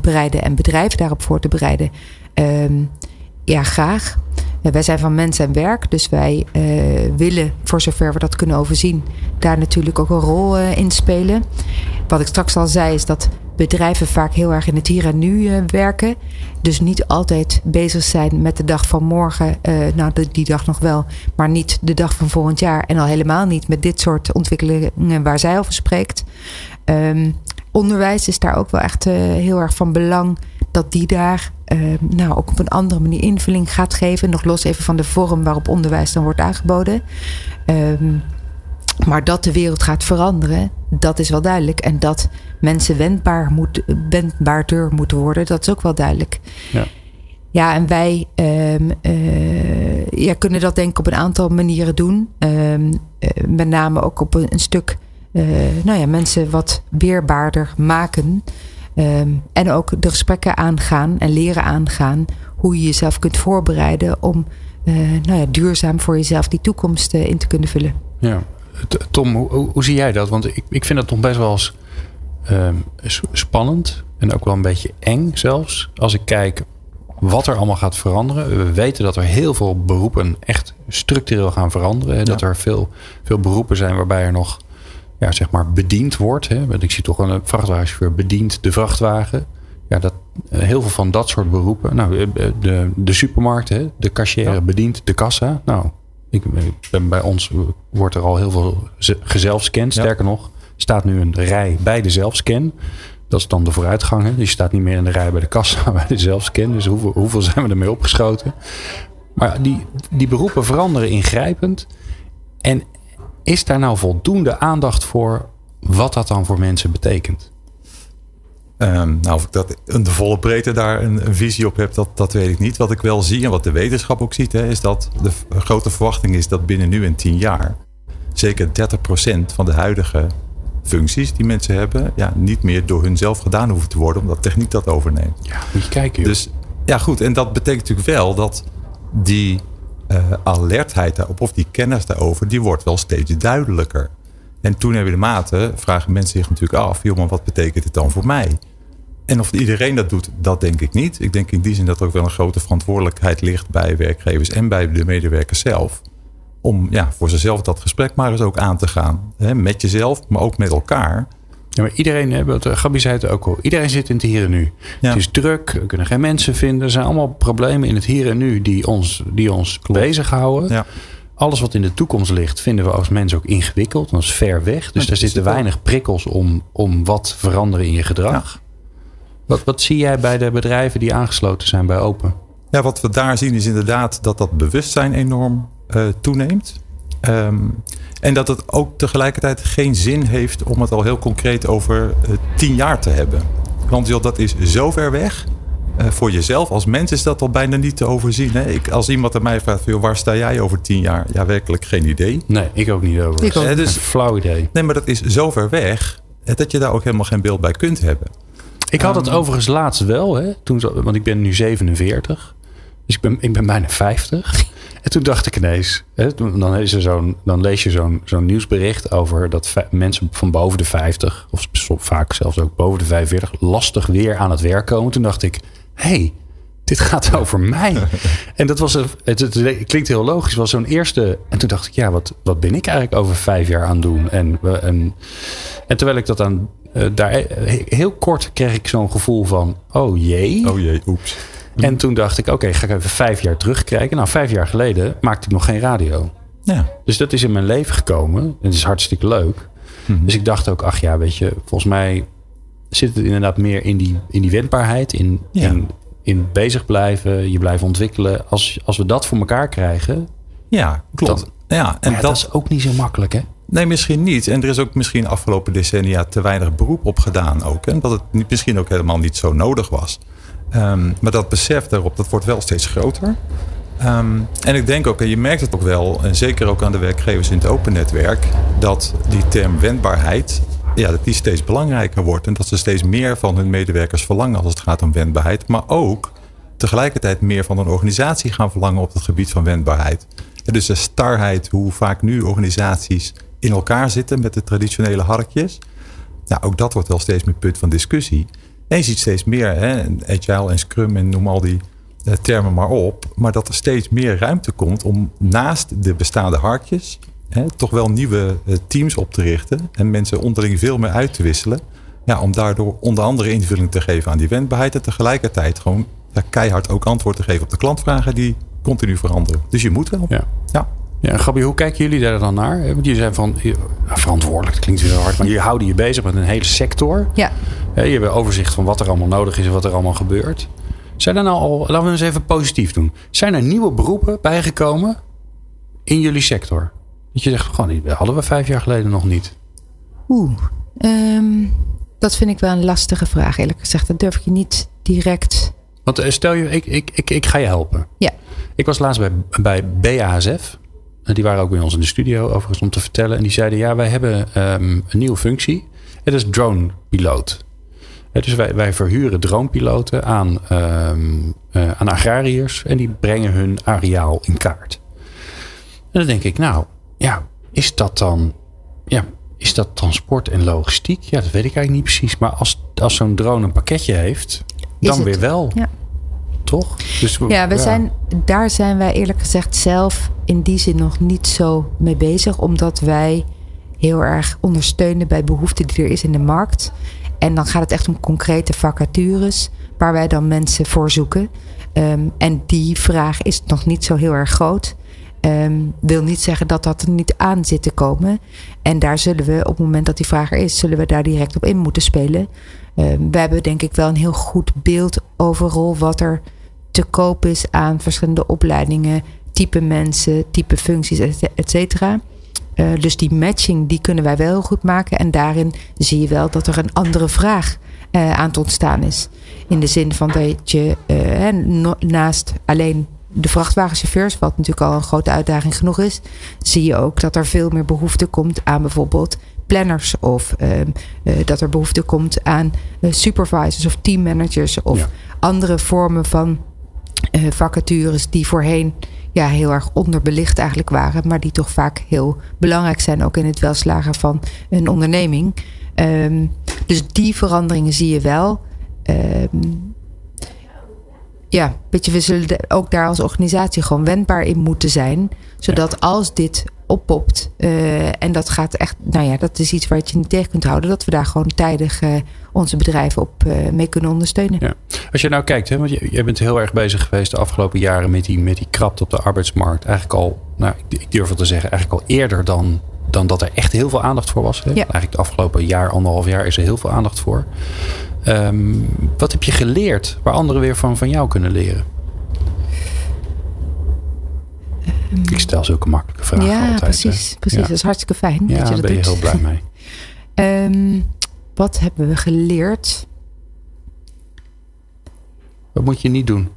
bereiden en bedrijven daarop voor te bereiden, um, ja, graag. Wij zijn van mens en werk, dus wij willen, voor zover we dat kunnen overzien, daar natuurlijk ook een rol in spelen. Wat ik straks al zei, is dat bedrijven vaak heel erg in het hier en nu uh, werken. Dus niet altijd bezig zijn met de dag van morgen. Uh, nou, die dag nog wel, maar niet de dag van volgend jaar. En al helemaal niet met dit soort ontwikkelingen waar zij over spreekt. Um, onderwijs is daar ook wel echt uh, heel erg van belang dat die daar nou, ook op een andere manier invulling gaat geven. Nog los even van de vorm waarop onderwijs dan wordt aangeboden. Um, maar dat de wereld gaat veranderen, dat is wel duidelijk. En dat mensen wendbaar moet, wendbaarder moeten worden, dat is ook wel duidelijk. Ja, ja en wij um, uh, ja, kunnen dat denk ik op een aantal manieren doen. Um, uh, met name ook op een, een stuk uh, nou ja, mensen wat weerbaarder maken. Um, en ook de gesprekken aangaan en leren aangaan hoe je jezelf kunt voorbereiden om nou ja, duurzaam voor jezelf die toekomst in te kunnen vullen. Ja, Tom, hoe, hoe, zie jij dat? Want ik, ik vind dat nog best wel eens uh, spannend en ook wel een beetje eng zelfs. Als ik kijk wat er allemaal gaat veranderen. We weten dat er heel veel beroepen echt structureel gaan veranderen. Dat er veel, veel beroepen zijn waarbij er nog ja, zeg maar bediend wordt. Hè. Ik zie toch een vrachtwagenchauffeur bedient de vrachtwagen. Ja, dat, eh, heel veel van dat soort beroepen. Nou, eh, de, de supermarkt, hè, de cashier ja. bedient de kassa. Nou, ik, ben bij ons wordt er al heel veel gezelfscand. Sterker nog, staat nu een rij bij de zelfscan. Dat is dan de vooruitgang. Dus je staat niet meer in de rij bij de kassa, bij de zelfscan. Dus hoeveel, hoeveel zijn we ermee opgeschoten? Maar die, die beroepen veranderen ingrijpend. En is daar nou voldoende aandacht voor wat dat dan voor mensen betekent? Um, nou, of ik dat in de volle breedte daar een, een, visie op heb, dat, dat weet ik niet. Wat ik wel zie en wat de wetenschap ook ziet, hè, is dat de grote verwachting is dat binnen nu en tien jaar zeker 30% van de huidige functies die mensen hebben, ja, niet meer door hunzelf gedaan hoeven te worden, omdat techniek dat overneemt. Ja, moet je kijken. Joh. Dus ja, goed. En dat betekent natuurlijk wel dat die uh, alertheid daarop, of die kennis daarover, die wordt wel steeds duidelijker. En toen hebben de mate vragen mensen zich natuurlijk af, joh, maar wat betekent het dan voor mij? En of iedereen dat doet, dat denk ik niet. Ik denk in die zin dat er ook wel een grote verantwoordelijkheid ligt bij werkgevers en bij de medewerkers zelf. Om ja, voor zichzelf dat gesprek maar eens ook aan te gaan. Hè, met jezelf, maar ook met elkaar. Ja, maar iedereen, wat Gabi zei het ook al, iedereen zit in het hier en nu. Ja. Het is druk, we kunnen geen mensen vinden. Er zijn allemaal problemen in het hier en nu die ons, die ons bezighouden. Ja. Alles wat in de toekomst ligt, vinden we als mensen ook ingewikkeld. Dat is ver weg. Dus daar zitten weinig prikkels om, om wat te veranderen in je gedrag. Wat, wat zie jij bij de bedrijven die aangesloten zijn bij Open? Ja, wat we daar zien is inderdaad dat dat bewustzijn enorm uh, toeneemt. Um, en dat het ook tegelijkertijd geen zin heeft om het al heel concreet over uh, tien jaar te hebben. Want joh, dat is zo ver weg. Uh, voor jezelf als mens is dat al bijna niet te overzien. Hè? Ik, als iemand aan mij vraagt, joh, waar sta jij over tien jaar? Ja, werkelijk geen idee. Nee, ik ook niet over. Ik ook. Dus, een flauw idee. Nee, maar dat is zo ver weg dat je daar ook helemaal geen beeld bij kunt hebben. Ik had het um, overigens laatst wel, hè, toen, want ik ben nu 47. Dus ik ben, ik ben bijna 50. En toen dacht ik ineens, hè, dan, is er zo'n, dan lees je zo'n, zo'n nieuwsbericht over dat mensen van boven de 50, of vaak zelfs ook boven de 45, lastig weer aan het werk komen. Toen dacht ik, hé, hey, dit gaat over mij. en dat was, een, het, het, klinkt heel logisch, was zo'n eerste. En toen dacht ik, ja, wat, wat ben ik eigenlijk over vijf jaar aan doen? En, en, en terwijl ik dat aan uh, daar heel kort kreeg ik zo'n gevoel van: oh jee. Oh jee, oeps. En toen dacht ik: oké, ga ik even vijf jaar terugkijken. Nou, vijf jaar geleden maakte ik nog geen radio. Ja. Dus dat is in mijn leven gekomen. En het is hartstikke leuk. Mm-hmm. Dus ik dacht ook: ach ja, weet je, volgens mij zit het inderdaad meer in die, in die wendbaarheid. In, ja. in in bezig blijven, je blijven ontwikkelen. Als, als we dat voor elkaar krijgen. Ja, klopt. Dan, ja, en dat, dat is ook niet zo makkelijk, hè? Nee, misschien niet. En er is ook misschien afgelopen decennia te weinig beroep op gedaan ook. En dat het misschien ook helemaal niet zo nodig was. Um, maar dat besef daarop, dat wordt wel steeds groter. Um, en ik denk ook, en je merkt het ook wel, en zeker ook aan de werkgevers in het open netwerk, dat die term wendbaarheid, ja, dat die steeds belangrijker wordt. En dat ze steeds meer van hun medewerkers verlangen als het gaat om wendbaarheid. Maar ook tegelijkertijd meer van een organisatie gaan verlangen op het gebied van wendbaarheid. En dus de starheid, hoe vaak nu organisaties in elkaar zitten met de traditionele harkjes. Nou, ook dat wordt wel steeds meer punt van discussie. En je ziet steeds meer, hè, agile en scrum en noem al die eh, termen maar op. Maar dat er steeds meer ruimte komt om naast de bestaande harkjes hè, toch wel nieuwe eh, teams op te richten. En mensen onderling veel meer uit te wisselen. Ja, om daardoor onder andere invulling te geven aan die wendbaarheid. En tegelijkertijd gewoon ja, keihard ook antwoord te geven op de klantvragen die continu veranderen. Dus je moet wel. Ja. ja. Ja, Gabi, hoe kijken jullie daar dan naar? Want jullie zijn van verantwoordelijk, het klinkt weer hard, maar jullie houden je bezig met een hele sector. Ja. Je hebt overzicht van wat er allemaal nodig is en wat er allemaal gebeurt. Zijn er nou al, laten we eens even positief doen. Zijn er nieuwe beroepen bijgekomen in jullie sector? Dat je zegt, gewoon, die hadden we vijf jaar geleden nog niet. Oeh, um, dat vind ik wel een lastige vraag, eerlijk gezegd. Dat durf ik je niet direct. Want eh, stel je, ik, ik, ik, ik ga je helpen. Ja. Ik was laatst bij, bij BASF. Die waren ook bij ons in de studio overigens om te vertellen. En die zeiden, ja, wij hebben um, een nieuwe functie. Het is drone-piloot. Dus wij, wij verhuren dronepiloten aan, um, uh, aan agrariërs. En die brengen hun areaal in kaart. En dan denk ik, nou, ja, is dat dan... Ja, is dat transport en logistiek? Ja, dat weet ik eigenlijk niet precies. Maar als, als zo'n drone een pakketje heeft, dan weer wel. Ja. Toch? Dus ja, we ja. Zijn, daar zijn wij eerlijk gezegd zelf in die zin nog niet zo mee bezig. Omdat wij heel erg ondersteunen bij behoeften die er is in de markt. En dan gaat het echt om concrete vacatures waar wij dan mensen voor zoeken. Um, en die vraag is nog niet zo heel erg groot. Um, wil niet zeggen dat dat er niet aan zit te komen. En daar zullen we op het moment dat die vraag er is, zullen we daar direct op in moeten spelen. Um, we hebben denk ik wel een heel goed beeld overal wat er te koop is aan verschillende opleidingen, type mensen, type functies, et cetera. Uh, dus die matching die kunnen wij wel heel goed maken. En daarin zie je wel dat er een andere vraag uh, aan het ontstaan is. In de zin van dat je uh, naast alleen de vrachtwagenchauffeurs, wat natuurlijk al een grote uitdaging genoeg is, zie je ook dat er veel meer behoefte komt aan bijvoorbeeld planners of dat er behoefte komt aan supervisors of teammanagers of ja. andere vormen van vacatures die voorheen ja, heel erg onderbelicht eigenlijk waren, maar die toch vaak heel belangrijk zijn, ook in het welslagen van een onderneming. Um, dus die veranderingen zie je wel. Um, ja, weet je, we zullen ook daar als organisatie gewoon wendbaar in moeten zijn. Zodat ja. als dit oppopt uh, en dat gaat echt, nou ja, dat is iets waar je niet tegen kunt houden, dat we daar gewoon tijdig uh, onze bedrijven op uh, mee kunnen ondersteunen. Ja. Als je nou kijkt, hè, want je, je bent heel erg bezig geweest de afgelopen jaren met die, met die krapte op de arbeidsmarkt. Eigenlijk al, nou, ik, durf het te zeggen, eigenlijk al eerder dan, dan dat er echt heel veel aandacht voor was. Hè? Ja. Eigenlijk de afgelopen jaar, anderhalf jaar is er heel veel aandacht voor. Um, wat heb je geleerd waar anderen weer van, van jou kunnen leren? Ik stel zulke makkelijke vragen ja, altijd. Precies, hè? precies. Ja. Dat is hartstikke fijn. Ja, dat je daar ben je heel blij mee. um, wat hebben we geleerd? Wat moet je niet doen?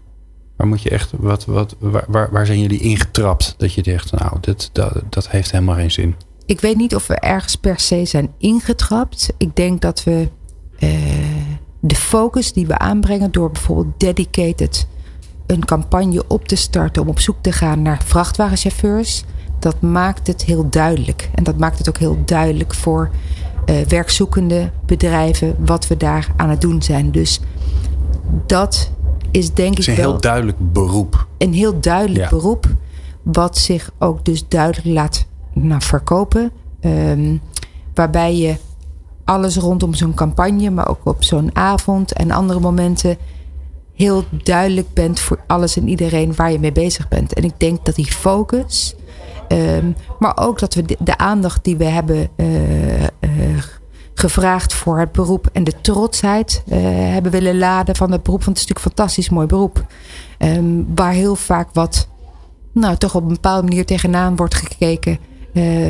Waar moet je echt, wat, wat, waar, waar, waar zijn jullie ingetrapt? Dat je zegt, nou, dit, dat, dat heeft helemaal geen zin. Ik weet niet of we ergens per se zijn ingetrapt. Ik denk dat we uh, de focus die we aanbrengen door bijvoorbeeld dedicated een campagne op te starten om op zoek te gaan naar vrachtwagenchauffeurs. Dat maakt het heel duidelijk. En dat maakt het ook heel duidelijk voor uh, werkzoekende bedrijven wat we daar aan het doen zijn. Dus dat is denk ik Het is een wel heel duidelijk beroep. een heel duidelijk Ja. beroep. Wat zich ook dus duidelijk laat nou, verkopen. Ehm, waarbij je alles rondom zo'n campagne, maar ook op zo'n avond en andere momenten heel duidelijk bent voor alles en iedereen waar je mee bezig bent. En ik denk dat die focus, ehm, maar ook dat we de, de aandacht die we hebben eh, eh, gevraagd voor het beroep en de trotsheid hebben willen laden van het beroep. Want het is natuurlijk een fantastisch mooi beroep. Ehm, waar heel vaak wat, nou toch op een bepaalde manier tegenaan wordt gekeken.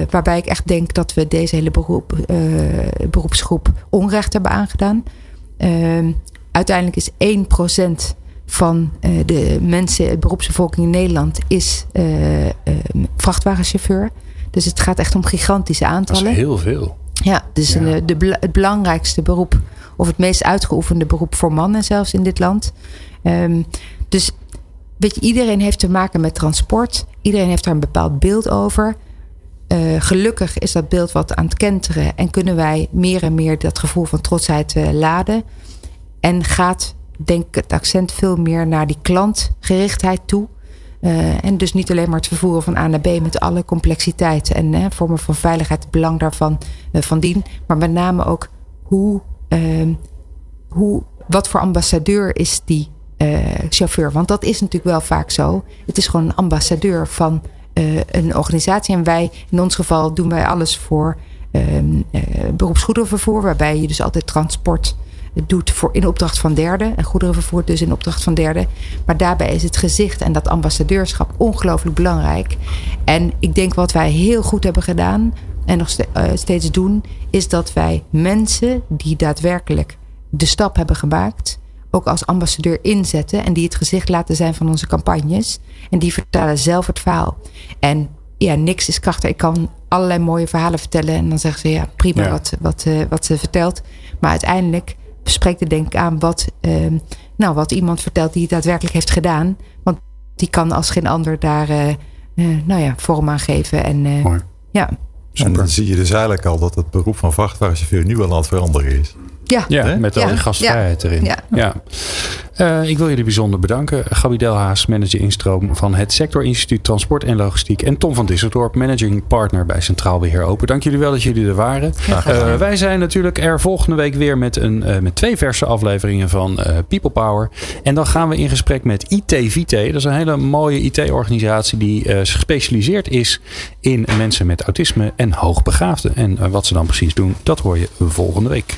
waarbij ik echt denk dat we deze hele beroep, beroepsgroep onrecht hebben aangedaan. Ehm, uiteindelijk is 1% van de mensen, de beroepsbevolking in Nederland, is uh, vrachtwagenchauffeur. Dus het gaat echt om gigantische aantallen. Dat is heel veel. Ja, dus ja. de, het belangrijkste beroep, of het meest uitgeoefende beroep voor mannen zelfs in dit land. Um, dus weet je, iedereen heeft te maken met transport. Iedereen heeft daar een bepaald beeld over. Uh, gelukkig is dat beeld wat aan het kenteren en kunnen wij meer en meer dat gevoel van trotsheid uh, laden. En gaat, denk ik, het accent veel meer naar die klantgerichtheid toe. Uh, en dus niet alleen maar het vervoeren van A naar B met alle complexiteit en vormen van veiligheid, het belang daarvan van dien. Maar met name ook hoe, ehm, hoe, wat voor ambassadeur is die chauffeur? Want dat is natuurlijk wel vaak zo. Het is gewoon een ambassadeur van een organisatie. En wij, in ons geval, doen wij alles voor uh, beroepsgoederenvervoer, waarbij je dus altijd transport doet voor in opdracht van derden. En goederenvervoer dus in opdracht van derden. Maar daarbij is het gezicht en dat ambassadeurschap ongelooflijk belangrijk. En ik denk wat wij heel goed hebben gedaan en nog steeds doen, is dat wij mensen die daadwerkelijk de stap hebben gemaakt ook als ambassadeur inzetten. En die het gezicht laten zijn van onze campagnes. En die vertellen zelf het verhaal. En ja, niks is krachtig. Ik kan allerlei mooie verhalen vertellen. En dan zeggen ze ja, prima Wat, wat, uh, wat ze vertelt. Maar uiteindelijk spreekt het denk ik aan wat, uh, nou, wat iemand vertelt die het daadwerkelijk heeft gedaan. Want die kan als geen ander daar uh, nou ja, vorm aan geven. En, ja. En dan zie je dus eigenlijk al dat het beroep van vrachtwagenchauffeur nu al aan het veranderen is. Ja, ja met al die gastvrijheid erin. Ja. Uh, ik wil jullie bijzonder bedanken. Gabi Delhaas, manager instroom van het Sectorinstituut Transport en Logistiek. En Tom van Disseldorp, managing partner bij Centraal Beheer Open. Dank jullie wel dat jullie er waren. Uh, wij zijn natuurlijk er volgende week weer met, een, uh, met twee verse afleveringen van People Power. En dan gaan we in gesprek met IT Dat is een hele mooie IT-organisatie die gespecialiseerd is in mensen met autisme en hoogbegaafden. En wat ze dan precies doen, dat hoor je volgende week.